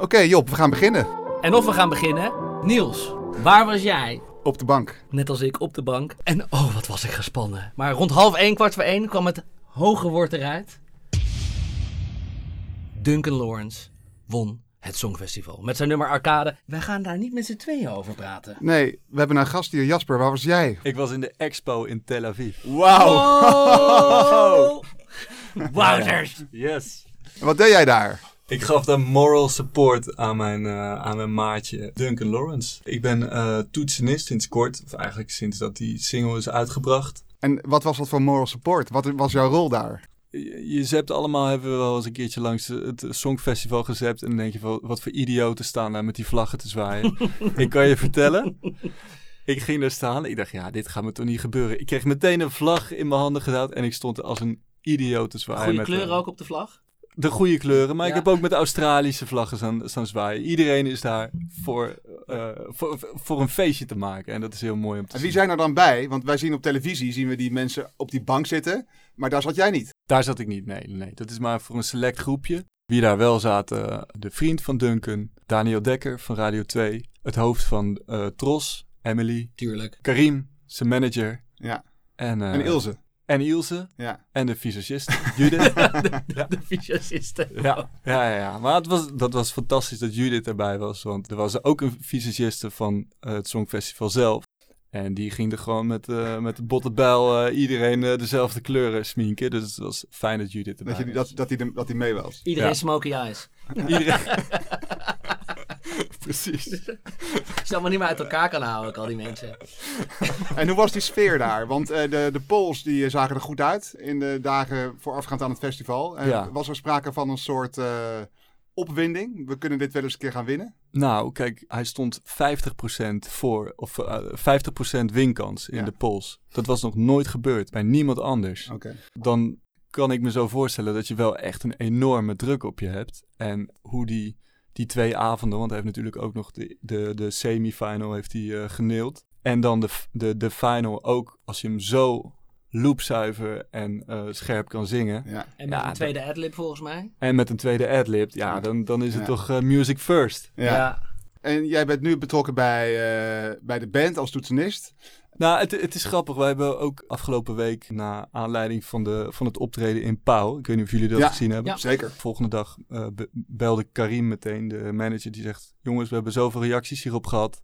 Oké, Job, we gaan beginnen. En of we gaan beginnen. Niels, waar was jij? Op de bank. Net als ik op de bank. En oh, wat was ik gespannen. Maar rond half één, kwart voor één kwam het hoge woord eruit. Duncan Lawrence won het Songfestival. Met zijn nummer Arcade. Wij gaan daar niet met z'n tweeën over praten. Nee, we hebben een gast hier. Jasper, waar was jij? Ik was in de expo in Tel Aviv. Wauw. Oh! Wouters! Yes. Wat deed jij daar? Ik gaf dan moral support aan mijn, eh, aan mijn maatje Duncan Lawrence. Ik ben eh toetsenist sinds kort, of eigenlijk sinds dat die single is uitgebracht. En wat was dat voor moral support? Wat was jouw rol daar? Je, zept allemaal, hebben we wel eens een keertje langs het Songfestival gezept. En dan denk je van, wat voor idioten staan daar met die vlaggen te zwaaien. ik kan je vertellen, ik ging daar staan. Ik dacht, ja, dit gaat me toch niet gebeuren. Ik kreeg meteen een vlag in mijn handen gedaan en ik stond er als een idioot te zwaaien. Goede kleuren ook op de vlag? De goede kleuren, maar ik heb ook met Australische vlaggen staan, staan zwaaien. Iedereen is daar voor, eh, voor, voor een feestje te maken en dat is heel mooi om te En wie zien. zijn er dan bij? Want wij zien op televisie zien we die mensen op die bank zitten. Maar daar zat jij niet. Daar zat ik niet, nee, nee. Dat is maar voor een select groepje. Wie daar wel zaten, de vriend van Duncan, Daniel Dekker van Radio 2, het hoofd van eh, Tros, Emily, Tuurlijk. Karim, zijn manager Ja. en, eh, En Ilse. En Ilse Ja. en de visagist Judith. De visagisten. Ja, ja, ja, ja. Maar het was, dat was fantastisch dat Judith erbij was. Want er was ook een visagiste van eh, het Songfestival zelf. En die ging er gewoon met, eh met de botte bijl eh, iedereen dezelfde kleuren sminken. Dus het was fijn dat Judith erbij Dat, je, was. dat, dat, hij, de- dat hij mee was. Iedereen Ja. smoky eyes. Iedereen... Precies. Je allemaal niet meer uit elkaar kan houden, al die mensen. En hoe was die sfeer daar? Want eh, de, de polls die eh, zagen er goed uit in de dagen voorafgaand aan het festival. Eh, Ja. Was er sprake van een soort eh, opwinding? We kunnen dit wel eens een keer gaan winnen. Nou, kijk, hij stond 50% voor, of eh 50% winkans in Ja. de polls. Dat was nog nooit gebeurd bij niemand anders. Oké. dan kan ik me zo voorstellen dat je wel echt een enorme druk op je hebt. En hoe die, die twee avonden, want hij heeft natuurlijk ook nog de, de, de semifinal heeft hij eh, geneeld. En dan de, de, de final ook, als je hem zo loopzuiver en eh, scherp kan zingen. Ja. En met Ja, een tweede adlib volgens mij. En met een tweede adlib, ja, dan, dan is het Ja. toch eh, music first. Ja. En jij bent nu betrokken bij, eh, bij de band als toetsenist. Nou, het, het is grappig. Wij hebben ook afgelopen week, na aanleiding van, de, van het optreden in Pauw, ik weet niet of jullie dat Ja. gezien hebben. Ja. Zeker. Volgende dag eh, be- belde Karim meteen, de manager, die zegt: Jongens, we hebben zoveel reacties hierop gehad.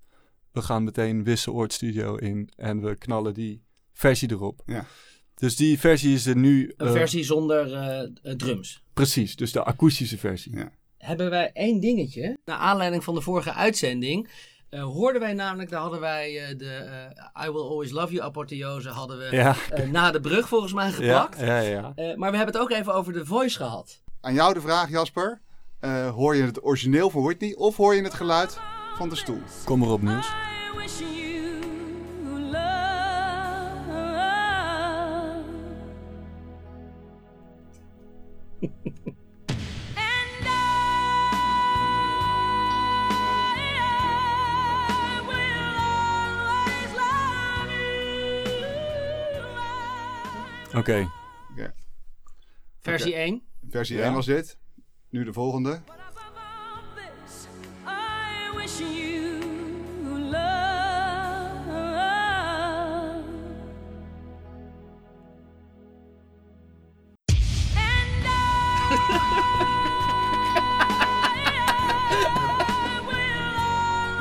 We gaan meteen Wisseloord Studio in en we knallen die versie erop. Ja. Dus die versie is er nu. Een eh, versie zonder drums. Precies, dus de akoestische versie. Ja. Hebben wij één dingetje. Naar aanleiding van de vorige uitzending. eh, hoorden wij namelijk, daar hadden wij eh, de eh, I Will Always Love You apotheose hadden we Ja, na de brug volgens mij ja, geplakt. ja, ja. Eh, maar we hebben het ook even over de voice gehad. Aan jou de vraag, Jasper. Eh, hoor je het origineel van Whitney of hoor je het geluid van de stoel? Kom erop, Niels. Oké, Versie Oké. 1. Versie Ja. 1 was dit. Nu de volgende.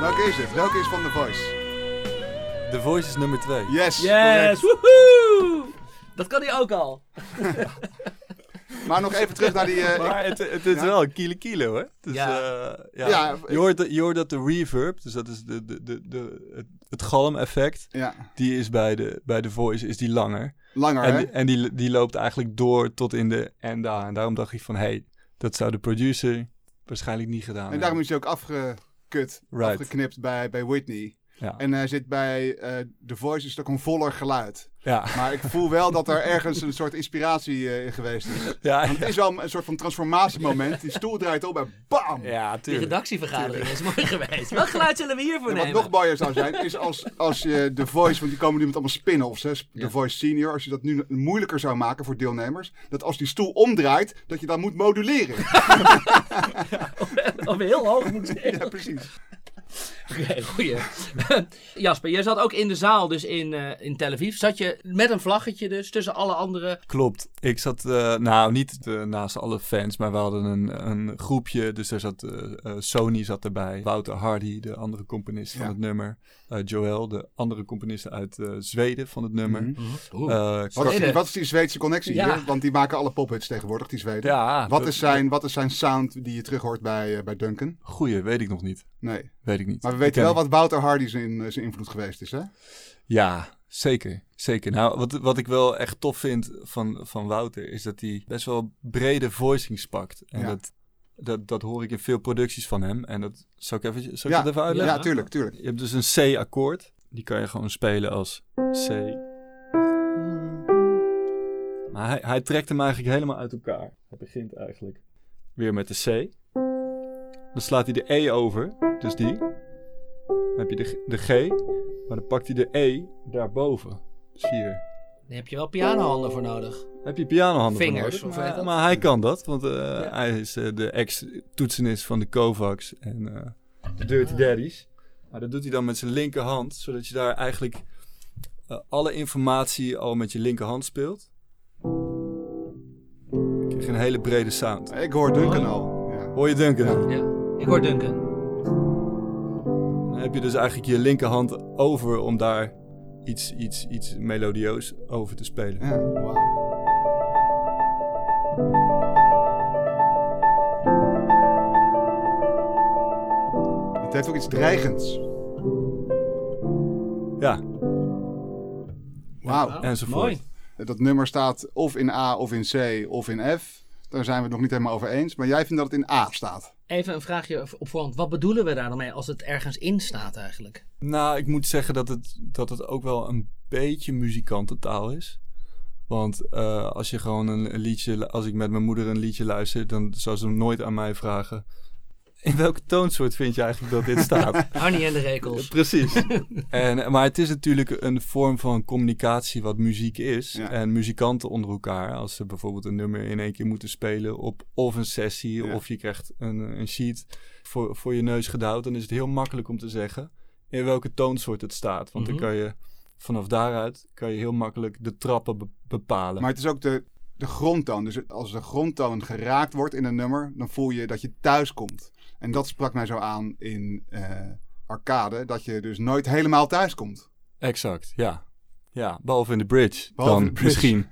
Welke is het? Welke is van The Voice? The Voice is nummer twee. Yes! Yes! correct. Woehoe! Dat kan hij ook al. Maar nog even terug naar die... eh, Maar het, het is Ja. wel een kilo kilo, hè? Dus, Ja. ja. ja. Ja, je, hoort, dat- je hoort dat de reverb, dus dat is de, de, de, de, het, het galm-effect, ja, die is bij de, bij de voice is die langer. langer En, hè? die, en die, die loopt eigenlijk door tot in de enda. En daarom dacht ik van, hé, hey, dat zou de producer waarschijnlijk niet gedaan En hebben. daarom is hij ook afgekut, Right. afgeknipt bij, bij Whitney. Ja. En hij zit bij eh The Voice, is het ook een voller geluid. Ja, Maar ik voel wel dat er ergens een soort inspiratie eh, in geweest is. ja, Want het is wel een soort van transformatiemoment. Die stoel draait op en bam! ja, Die tuurlijk. redactievergadering is mooi geweest. Welk geluid zullen we hiervoor En wat nemen? nog mooier zou zijn, is als, als je The Voice, want die komen nu met allemaal spin-offs, hè, The Ja. Voice Senior, als je dat nu moeilijker zou maken voor deelnemers, dat als die stoel omdraait, dat je dan moet moduleren. Of heel hoog moeten zeggen. ja, precies. Oké, goeie. Jasper, jij zat ook in de zaal dus in, eh, in Tel Aviv. Zat je met een vlaggetje dus tussen alle andere... Klopt. Ik zat, eh, nou niet eh, naast alle fans, maar we hadden een, een groepje. Dus daar zat Sony zat erbij. Wouter Hardy, de andere componist van het nummer. Eh, Joel, de andere componist uit eh, Zweden van het nummer. Mhm. Eh, Wat is, die, wat is die Zweedse connectie Ja. hier? Want die maken alle pophits tegenwoordig, die Zweden. ja, Wat is, zijn, wat is zijn sound die je terug hoort bij, bij Duncan? Goeie, weet ik nog niet. Nee. Weet ik niet. Maar we weten wel wat Wouter Hardy zijn, eh, zijn invloed geweest is, hè? Ja, zeker. Zeker. Nou, wat, wat ik wel echt tof vind van, van Wouter, is dat hij best wel brede voicings pakt. En Ja. dat, dat, dat hoor ik in veel producties van hem. En dat zal ik even, zal ik Ja, dat even uitleggen? Ja, tuurlijk, tuurlijk. Je hebt dus een C-akkoord. Die kan je gewoon spelen als C. Maar hij, hij trekt hem eigenlijk helemaal uit elkaar. Hij begint eigenlijk weer met de C. Dan slaat hij de E over, dus die. Dan heb je de, G- de G, maar dan pakt hij de E daarboven. Dus hier. Daar heb je wel pianohanden voor nodig. Heb je pianohanden voor Vingers, nodig, of maar, dat? maar hij kan dat, want eh, hij is eh, de ex-toetsenist van de Kovacs en eh, de Dirty Daddies. Maar dat doet hij dan met zijn linkerhand, zodat je daar eigenlijk alle informatie al met je linkerhand speelt. Dan krijg je een hele brede sound. Ik hoor Duncan al. Ja. Hoor je Duncan? Ja, ik hoor Duncan. Heb je dus eigenlijk je linkerhand over om daar iets, iets, iets melodieus over te spelen. Ja, wauw. Het heeft ook iets dreigends. Ja, Wauw. enzovoort. Mooi. Dat nummer staat of in A of in C of in F. Daar zijn we het nog niet helemaal over eens. Maar jij vindt dat het in A staat. Even een vraagje op voorhand. Wat bedoelen we daar dan mee als het ergens in staat eigenlijk? Nou, ik moet zeggen dat het, dat het ook wel een beetje muzikantentaal is. Want eh, als je gewoon een, een liedje, als ik met mijn moeder een liedje luister, dan zou ze nooit aan mij vragen. In welke toonsoort vind je eigenlijk dat dit staat? Arnie en de rekels. Precies. En, maar het is natuurlijk een vorm van communicatie wat muziek is. Ja. En muzikanten onder elkaar, als ze bijvoorbeeld een nummer in één keer moeten spelen op of een sessie Ja. of je krijgt een, een sheet voor, voor je neus gedouwd, dan is het heel makkelijk om te zeggen in welke toonsoort het staat. Want Mhm. dan kan je vanaf daaruit kan je heel makkelijk de trappen be- bepalen. Maar het is ook de, de grondtoon. Dus als de grondtoon geraakt wordt in een nummer, dan voel je dat je thuis komt. En dat sprak mij zo aan in eh, arcade, dat je dus nooit helemaal thuis komt. Exact, ja. Ja, behalve in de bridge. Behalve dan in de bridge. misschien.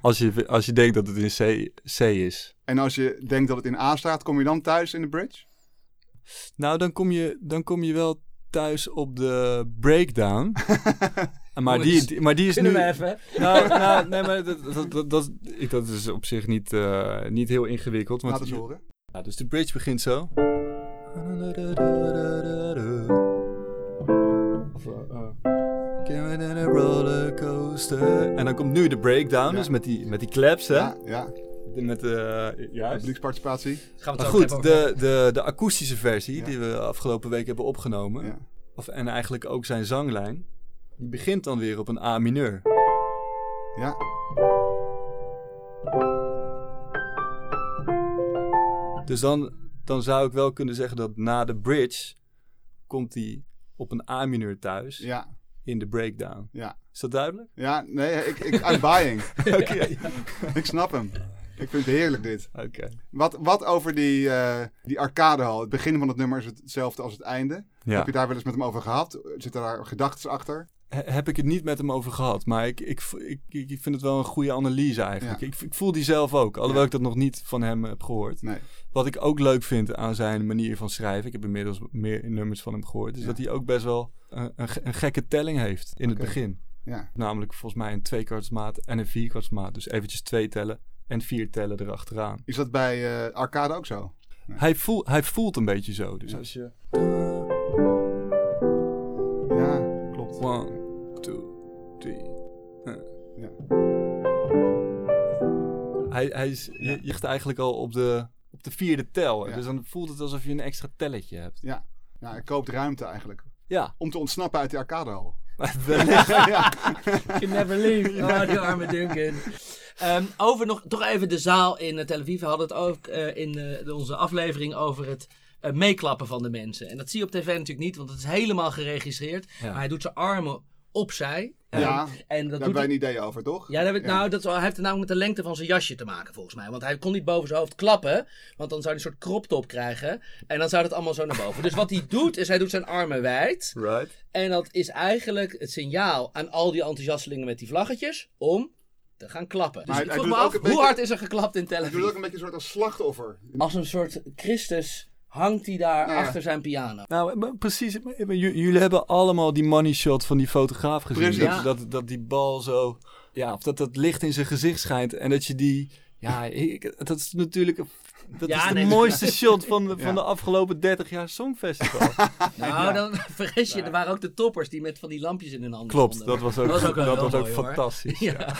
Als je, als je denkt dat het in C, C is. En als je denkt dat het in A staat, kom je dan thuis in de bridge? Nou, dan kom je, dan kom je wel thuis op de breakdown. maar, die, die- maar die is Kunnen nu... we even? Nou, nou, nee, maar dat, dat, dat, dat, ik- dat is op zich niet, eh, niet heel ingewikkeld. Want Laat eens horen. Ja, dus de bridge begint zo. Of, eh, eh, Going in a rollercoaster. En dan komt nu de breakdown, Ja. dus met die, met die claps, hè? Ja, ja. De- Met de, uh, juist. Publieksparticipatie. Gaan we Maar het goed, de, de, de akoestische versie Ja. die we afgelopen week hebben opgenomen, Ja. of, en eigenlijk ook zijn zanglijn, die begint dan weer op een A mineur. ja. Dus dan, dan zou ik wel kunnen zeggen dat na de bridge komt hij op een A mineur thuis Ja, in de breakdown. ja. Is dat duidelijk? Ja, nee, ik, ik, I'm buying. Oké. ik snap hem. Ik vind het heerlijk dit. Oké. Wat, wat over die, eh, die arcadehal. Het begin van het nummer is hetzelfde als het einde. Ja. Heb je daar wel eens met hem over gehad? Zitten daar gedachten achter? He- Heb ik het niet met hem over gehad, maar ik, ik, ik, ik vind het wel een goede analyse eigenlijk. Ja. Ik, ik voel die zelf ook, alhoewel Ja. ik dat nog niet van hem heb gehoord. Nee. Wat ik ook leuk vind aan zijn manier van schrijven, ik heb inmiddels meer nummers van hem gehoord, is Ja. dat hij ook best wel een, een, een gekke telling heeft in het begin. Ja. Namelijk volgens mij een tweekwartsmaat en een vierkwartsmaat. Dus eventjes twee tellen en vier tellen erachteraan. Is dat bij eh, arcade ook zo? Hij, voel, hij voelt een beetje zo. Dus als je... Hij, hij is, je, je ligt eigenlijk al op de, op de vierde tel. Ja. Dus dan voelt het alsof je een extra telletje hebt. Ja, hij koopt ruimte eigenlijk. Ja, Om te ontsnappen uit die arcadehal. wellicht. ja. You never leave. Oh, die arme Duncan. Ehm, over nog toch even de zaal in uh, Tel Aviv. We hadden het ook eh, in eh, onze aflevering over het eh, meeklappen van de mensen. En dat zie je op tv natuurlijk niet, want het is helemaal geregistreerd. Ja. Maar hij doet zijn armen opzij. Ja, en dat Daar doet hebben wij hij- een idee over, toch? Ja, ik, nou, dat, hij heeft het namelijk met de lengte van zijn jasje te maken, volgens mij. Want hij kon niet boven zijn hoofd klappen, want dan zou hij een soort crop top krijgen. En dan zou het allemaal zo naar boven. Dus wat hij doet, is hij doet zijn armen wijd. Right. En dat is eigenlijk het signaal aan al die enthousiastelingen met die vlaggetjes om te gaan klappen. Dus hij- ik vroeg me af, hoe beetje- hard is er geklapt in Tel Hij doet ook een beetje een soort als slachtoffer. Als een soort Christus hangt hij daar Ja, achter zijn piano. Nou, maar precies. jullie hebben allemaal die money shot van die fotograaf gezien. Precies. Dat, Ja. dat, dat die bal zo... Ja, of dat dat licht in zijn gezicht schijnt. En dat je die... Ja, ik- dat is natuurlijk... Dat Ja, is de nee, mooiste shot van, Ja. van de afgelopen 30 jaar Songfestival. Nou, dan vergis je, er waren ook de toppers die met van die lampjes in hun handen Klopt, stonden. dat was ook, Dat was ook wel dat heel was ook mooi, hoor. fantastisch. Ja.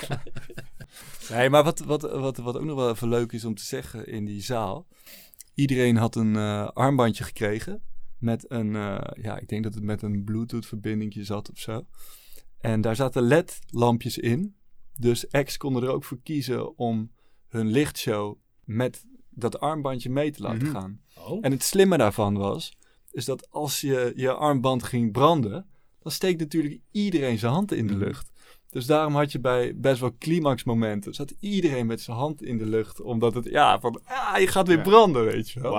Nee, maar wat, wat, wat, wat ook nog wel even leuk is om te zeggen in die zaal. Iedereen had een eh, armbandje gekregen. Met een, eh, ja, ik denk dat het met een Bluetooth verbindingje zat of zo. En daar zaten LED-lampjes in. Dus acts konden er ook voor kiezen om hun lichtshow met dat armbandje mee te laten Mhm. gaan. Oh. En het slimme daarvan was, is dat als je je armband ging branden, dan steekt natuurlijk iedereen zijn hand in de Mhm. lucht. Dus daarom had je bij best wel climaxmomenten, zat iedereen met zijn hand in de lucht. Omdat het, ja, van, ah, je gaat weer Ja. branden, weet je wel.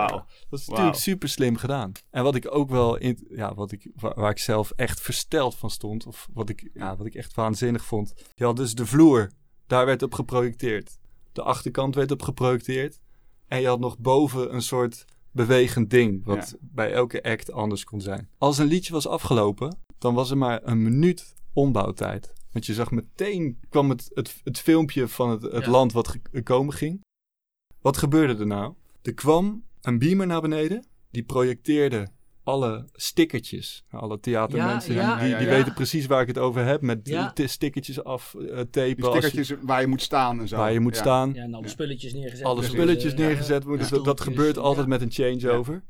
Dat is natuurlijk super slim gedaan. En wat ik ook wel, in, ja, wat ik, waar, waar ik zelf echt versteld van stond, of wat ik, ja, wat ik echt waanzinnig vond. Je had dus de vloer, daar werd op geprojecteerd. De achterkant werd op geprojecteerd. En je had nog boven een soort bewegend ding, wat bij elke act anders kon zijn. Als een liedje was afgelopen, dan was er maar een minuut ombouwtijd. Want je zag meteen, kwam het, het, het filmpje van het, het Ja. land wat ge- komen ging. Wat gebeurde er nou? Er kwam een beamer naar beneden, die projecteerde alle stickertjes. Nou, Alle theatermensen, Ja, ja, die, die ja, ja. weten precies waar ik het over heb. Met stickertjes af, eh, tapen. Die als je- stickertjes waar je moet staan en zo. waar je moet Ja. staan. Ja, en alle Ja. spulletjes neergezet. Alle Precies. spulletjes Eh, neergezet ja, worden. ja. Dat, gebeurt altijd ja. met een changeover.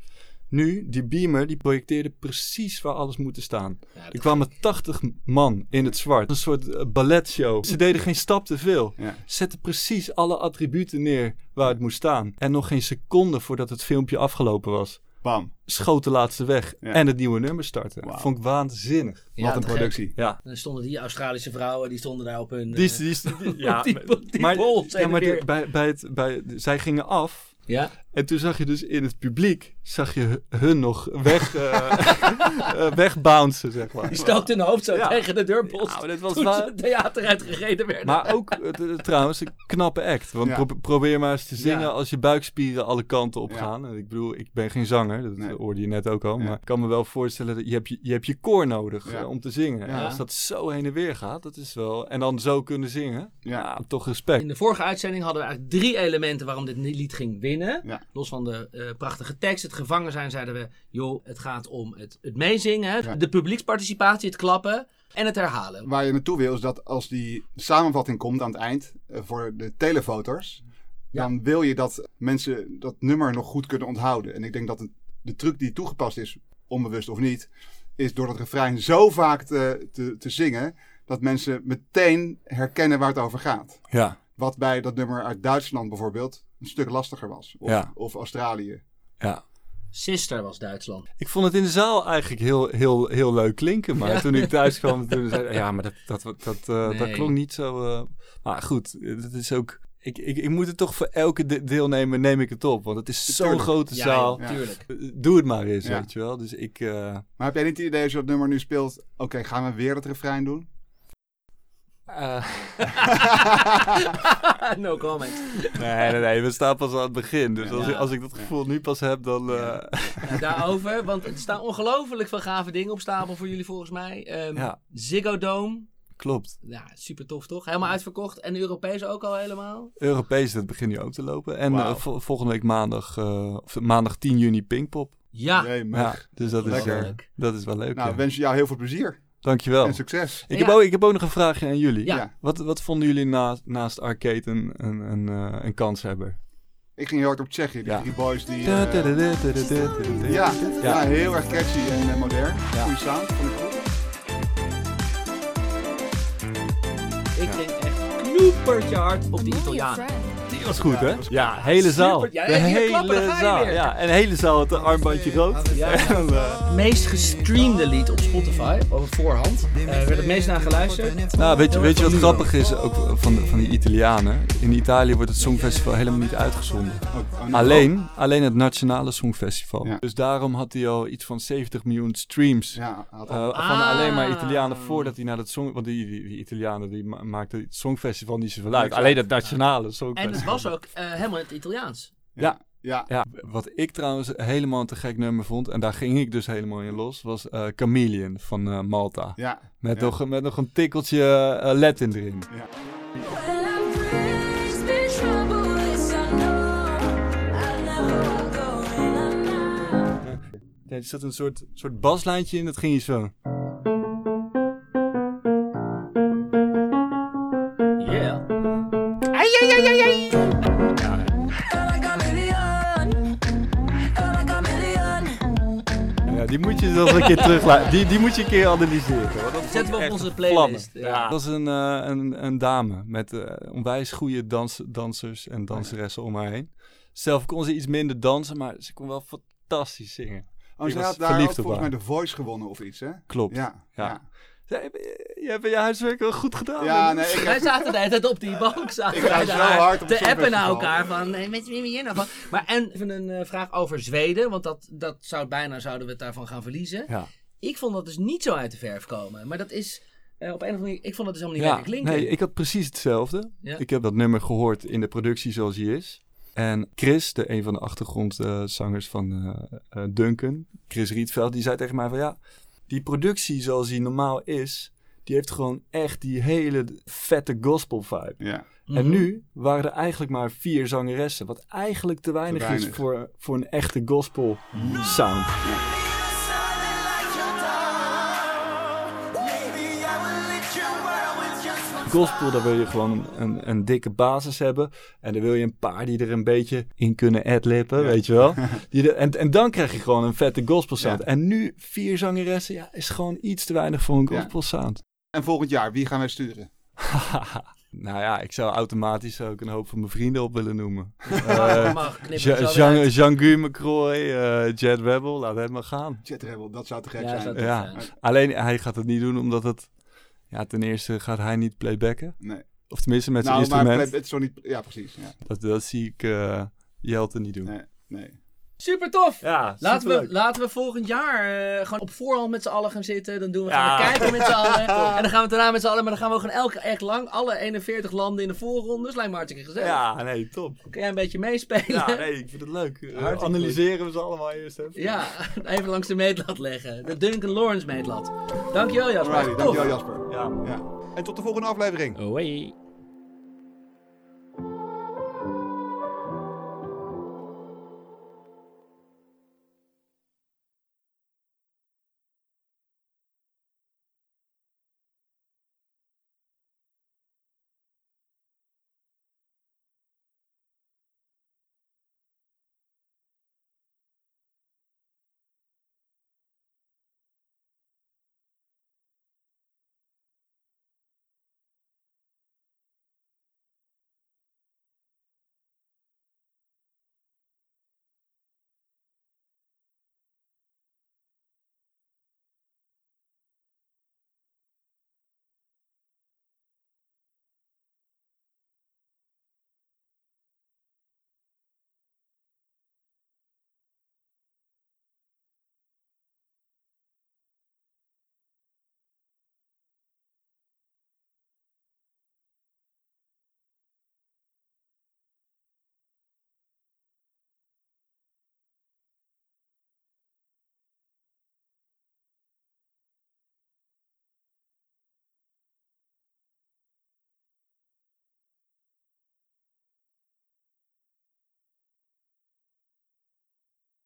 Nu, die beamer, die projecteerde precies waar alles moet staan. Ja, Er kwamen 80 man in het zwart. Een soort eh, balletshow. Ze deden geen stap te veel. Ja. Zetten precies alle attributen neer waar het moest staan. En nog geen seconde voordat het filmpje afgelopen was, Bam. schoot de laatste weg. Ja. En het nieuwe nummer starten. Vond ik waanzinnig. Ja, Wat een gek. productie. Ja. En dan stonden die Australische vrouwen, die stonden daar op hun... Die, eh, die, die- ja, die, die maar, ja, maar bij, bij het, bij, zij gingen af. Ja, En toen zag je dus in het publiek, zag je hun nog weg, eh eh, wegbouncen, zeg maar. die stookte hun hoofd zo Ja. tegen de deurpost Ja, maar dit was toen ze het theater uitgereden werden. Maar ook eh, trouwens een knappe act. Want Ja. pro- probeer maar eens te zingen Ja. als je buikspieren alle kanten op Ja. gaan. En Ik bedoel, ik ben geen zanger, dat Nee. hoorde je net ook al. Ja. Maar ik kan me wel voorstellen dat je hebt je, je, hebt je koor nodig Ja. om te zingen. Ja. En als dat zo heen en weer gaat, dat is wel... En dan zo kunnen zingen, Ja. ja, toch respect. In de vorige uitzending hadden we eigenlijk drie elementen waarom dit lied ging winnen. Ja. Los van de eh, prachtige tekst, het gevangen zijn, zeiden we... joh, het gaat om het, het meezingen, Ja. de publieksparticipatie, het klappen en het herhalen. Waar je naartoe wil is dat als die samenvatting komt aan het eind eh, voor de telefotors, Ja. dan wil je dat mensen dat nummer nog goed kunnen onthouden. En ik denk dat de truc die toegepast is, onbewust of niet, is door het refrein zo vaak te, te, te zingen, dat mensen meteen herkennen waar het over gaat. Ja, Wat bij dat nummer uit Duitsland bijvoorbeeld een stuk lastiger was. Of, Ja. of Australië. ja. Sister was Duitsland. Ik vond het in de zaal eigenlijk heel, heel, heel leuk klinken. Maar Ja. toen ik thuis kwam, toen zei ik, ja, maar dat, dat, dat, dat, eh, dat klonk niet zo... eh, maar goed, het is ook... Ik, ik, ik moet het toch voor elke de- deelnemer neem ik het op. Want het is zo'n grote Ja, zaal. tuurlijk. Eh, Doe het maar eens, Ja. weet je wel. Dus ik... eh, Maar heb jij niet het idee als je dat nummer nu speelt, oké, gaan we weer het refrein doen? Eh, no comment. nee, nee, nee. We staan pas aan het begin. Dus als, Ja. ik, als ik dat gevoel nu pas heb, dan... eh, Ja, daarover, want er staan ongelooflijk veel gave dingen op stapel voor jullie volgens mij. Ehm, Ja. Ziggo Dome, klopt. ja, super tof toch? Helemaal uitverkocht. En Europees ook al helemaal? Europees, dat begint nu ook te lopen. En eh, vol- volgende week maandag, eh, of maandag 10 juni Pinkpop. Ja. Nee, maar- Ja, dus dat is, eh, dat is wel leuk. Nou, ja. wens je jou heel veel plezier. Dankjewel. En succes. Ik, Ja. heb ook, ik heb ook nog een vraagje aan jullie. Ja. Wat, wat vonden jullie na, naast Arcade een, een, een, eh, een kanshebber? Ik ging heel hard op Tsjechië. Die Ja. drie boys die... Ja, ja, heel erg catchy en eh, modern. Ja. Goeie sound, vond ik goed. Ik ging echt knoepertje hard op die Italiaan. Was goed, hè? dat Ja, hele zaal. Ja, de hele zaal. Ja, en de hele zaal had een armbandje. Ja. Eh, Het meest gestreamde lied op Spotify, op voorhand. Eh werd het meest naar geluisterd. Nou, weet je, weet je wat grappig is ook van, de- van die Italianen? In Italië wordt het Songfestival helemaal niet uitgezonden. Oh, oh. Alleen, alleen het Nationale Songfestival. Ja. Dus daarom had hij al iets van 70 miljoen streams. Ja, eh, al- Ah. Van alleen maar Italianen voordat hij naar het song... Want die, die, die Italianen die ma- maakten het Songfestival niet zoveel uit. Alleen het Nationale Songfestival. Het was ook eh, helemaal in het Italiaans. Ja. ja. Ja, wat ik trouwens helemaal een te gek nummer vond, en daar ging ik dus helemaal in los, was eh Chameleon van eh, Malta. Ja. Met, Ja. nog, met nog een tikkeltje eh, Latin erin. ja. Ja, er zat een soort, soort baslijntje in, dat ging je zo. Yeah. Feel die moet je nog een keer terug die, die moet je een keer analyseren. Dat Zetten we op echt onze playlist. Ja. Dat was een, eh, een, een dame met eh, onwijs goede dans, dansers en danseressen om haar heen. Zelf kon ze iets minder dansen, maar ze kon wel fantastisch zingen. Oh, was had daar volgens mij de Voice gewonnen of iets, hè? Klopt. Ja. Ja. Je hebt je huiswerk wel goed gedaan. ja Menno. nee, ik Wij zaten de hele tijd op die bank. Zaten Ik ga zo hard op te appen naar elkaar van, hey, met wie ben je nou van? Maar en even een eh, vraag over Zweden, want dat, dat zou bijna zouden we het daarvan gaan verliezen. Ja. Ik vond dat dus niet zo uit de verf komen. Maar dat is eh, op een of andere manier, ik vond dat dus helemaal niet Ja, klinken. nee, ik had precies hetzelfde. Ja. Ik heb dat nummer gehoord in de productie zoals hij is. En Chris, de, een van de achtergrondzangers van eh, Duncan, Chris Rietveld, die zei tegen mij van ja, die productie zoals die normaal is, die heeft gewoon echt die hele vette gospel vibe. Ja. Mhm. En nu waren er eigenlijk maar vier zangeressen, wat eigenlijk te weinig, is weinig. voor, voor een echte gospel sound. Gospel, daar wil je gewoon een, een dikke basis hebben. En dan wil je een paar die er een beetje in kunnen adlippen, weet je wel. Die er, en, en dan krijg je gewoon een vette gospel sound. Ja. En nu vier zangeressen, ja, is gewoon iets te weinig voor een Ja. gospel sound. En volgend jaar, wie gaan wij sturen? nou ja, ik zou automatisch ook een hoop van mijn vrienden op willen noemen. Eh, Ja- het zo Jean-. Jean-Guy McCroy, eh Jet Rebel, laat hem maar gaan. Jet Rebel, dat zou te gek Ja, zijn. Ja. zijn. Alleen hij gaat het niet doen omdat het... Ja, ten eerste gaat hij niet playbacken. Nee. Of tenminste met zijn Nou, maar instrument. het is zo niet... Ja, precies. Ja. Dat, dat zie ik eh Jelte niet doen. Nee, nee. Super tof! Ja, Laten we, laten we volgend jaar eh, gewoon op voorhand met z'n allen gaan zitten. Dan doen we, Ja. gaan we kijken met z'n allen. En dan gaan we het daarna met z'n allen. Maar dan gaan we gewoon elke echt lang. Alle 41 landen in de voorrondes. Lijkt me hartstikke gezellig. Ja, nee, top. Kun jij een beetje meespelen? Ja, nee, ik vind het leuk. Eh, analyseren we ze allemaal eerst even. Ja, even langs de meetlat leggen. De Duncan Lawrence meetlat. Dankjewel Jasper. Alrighty, dankjewel Jasper. Ja. Ja. En tot de volgende aflevering. Hoi.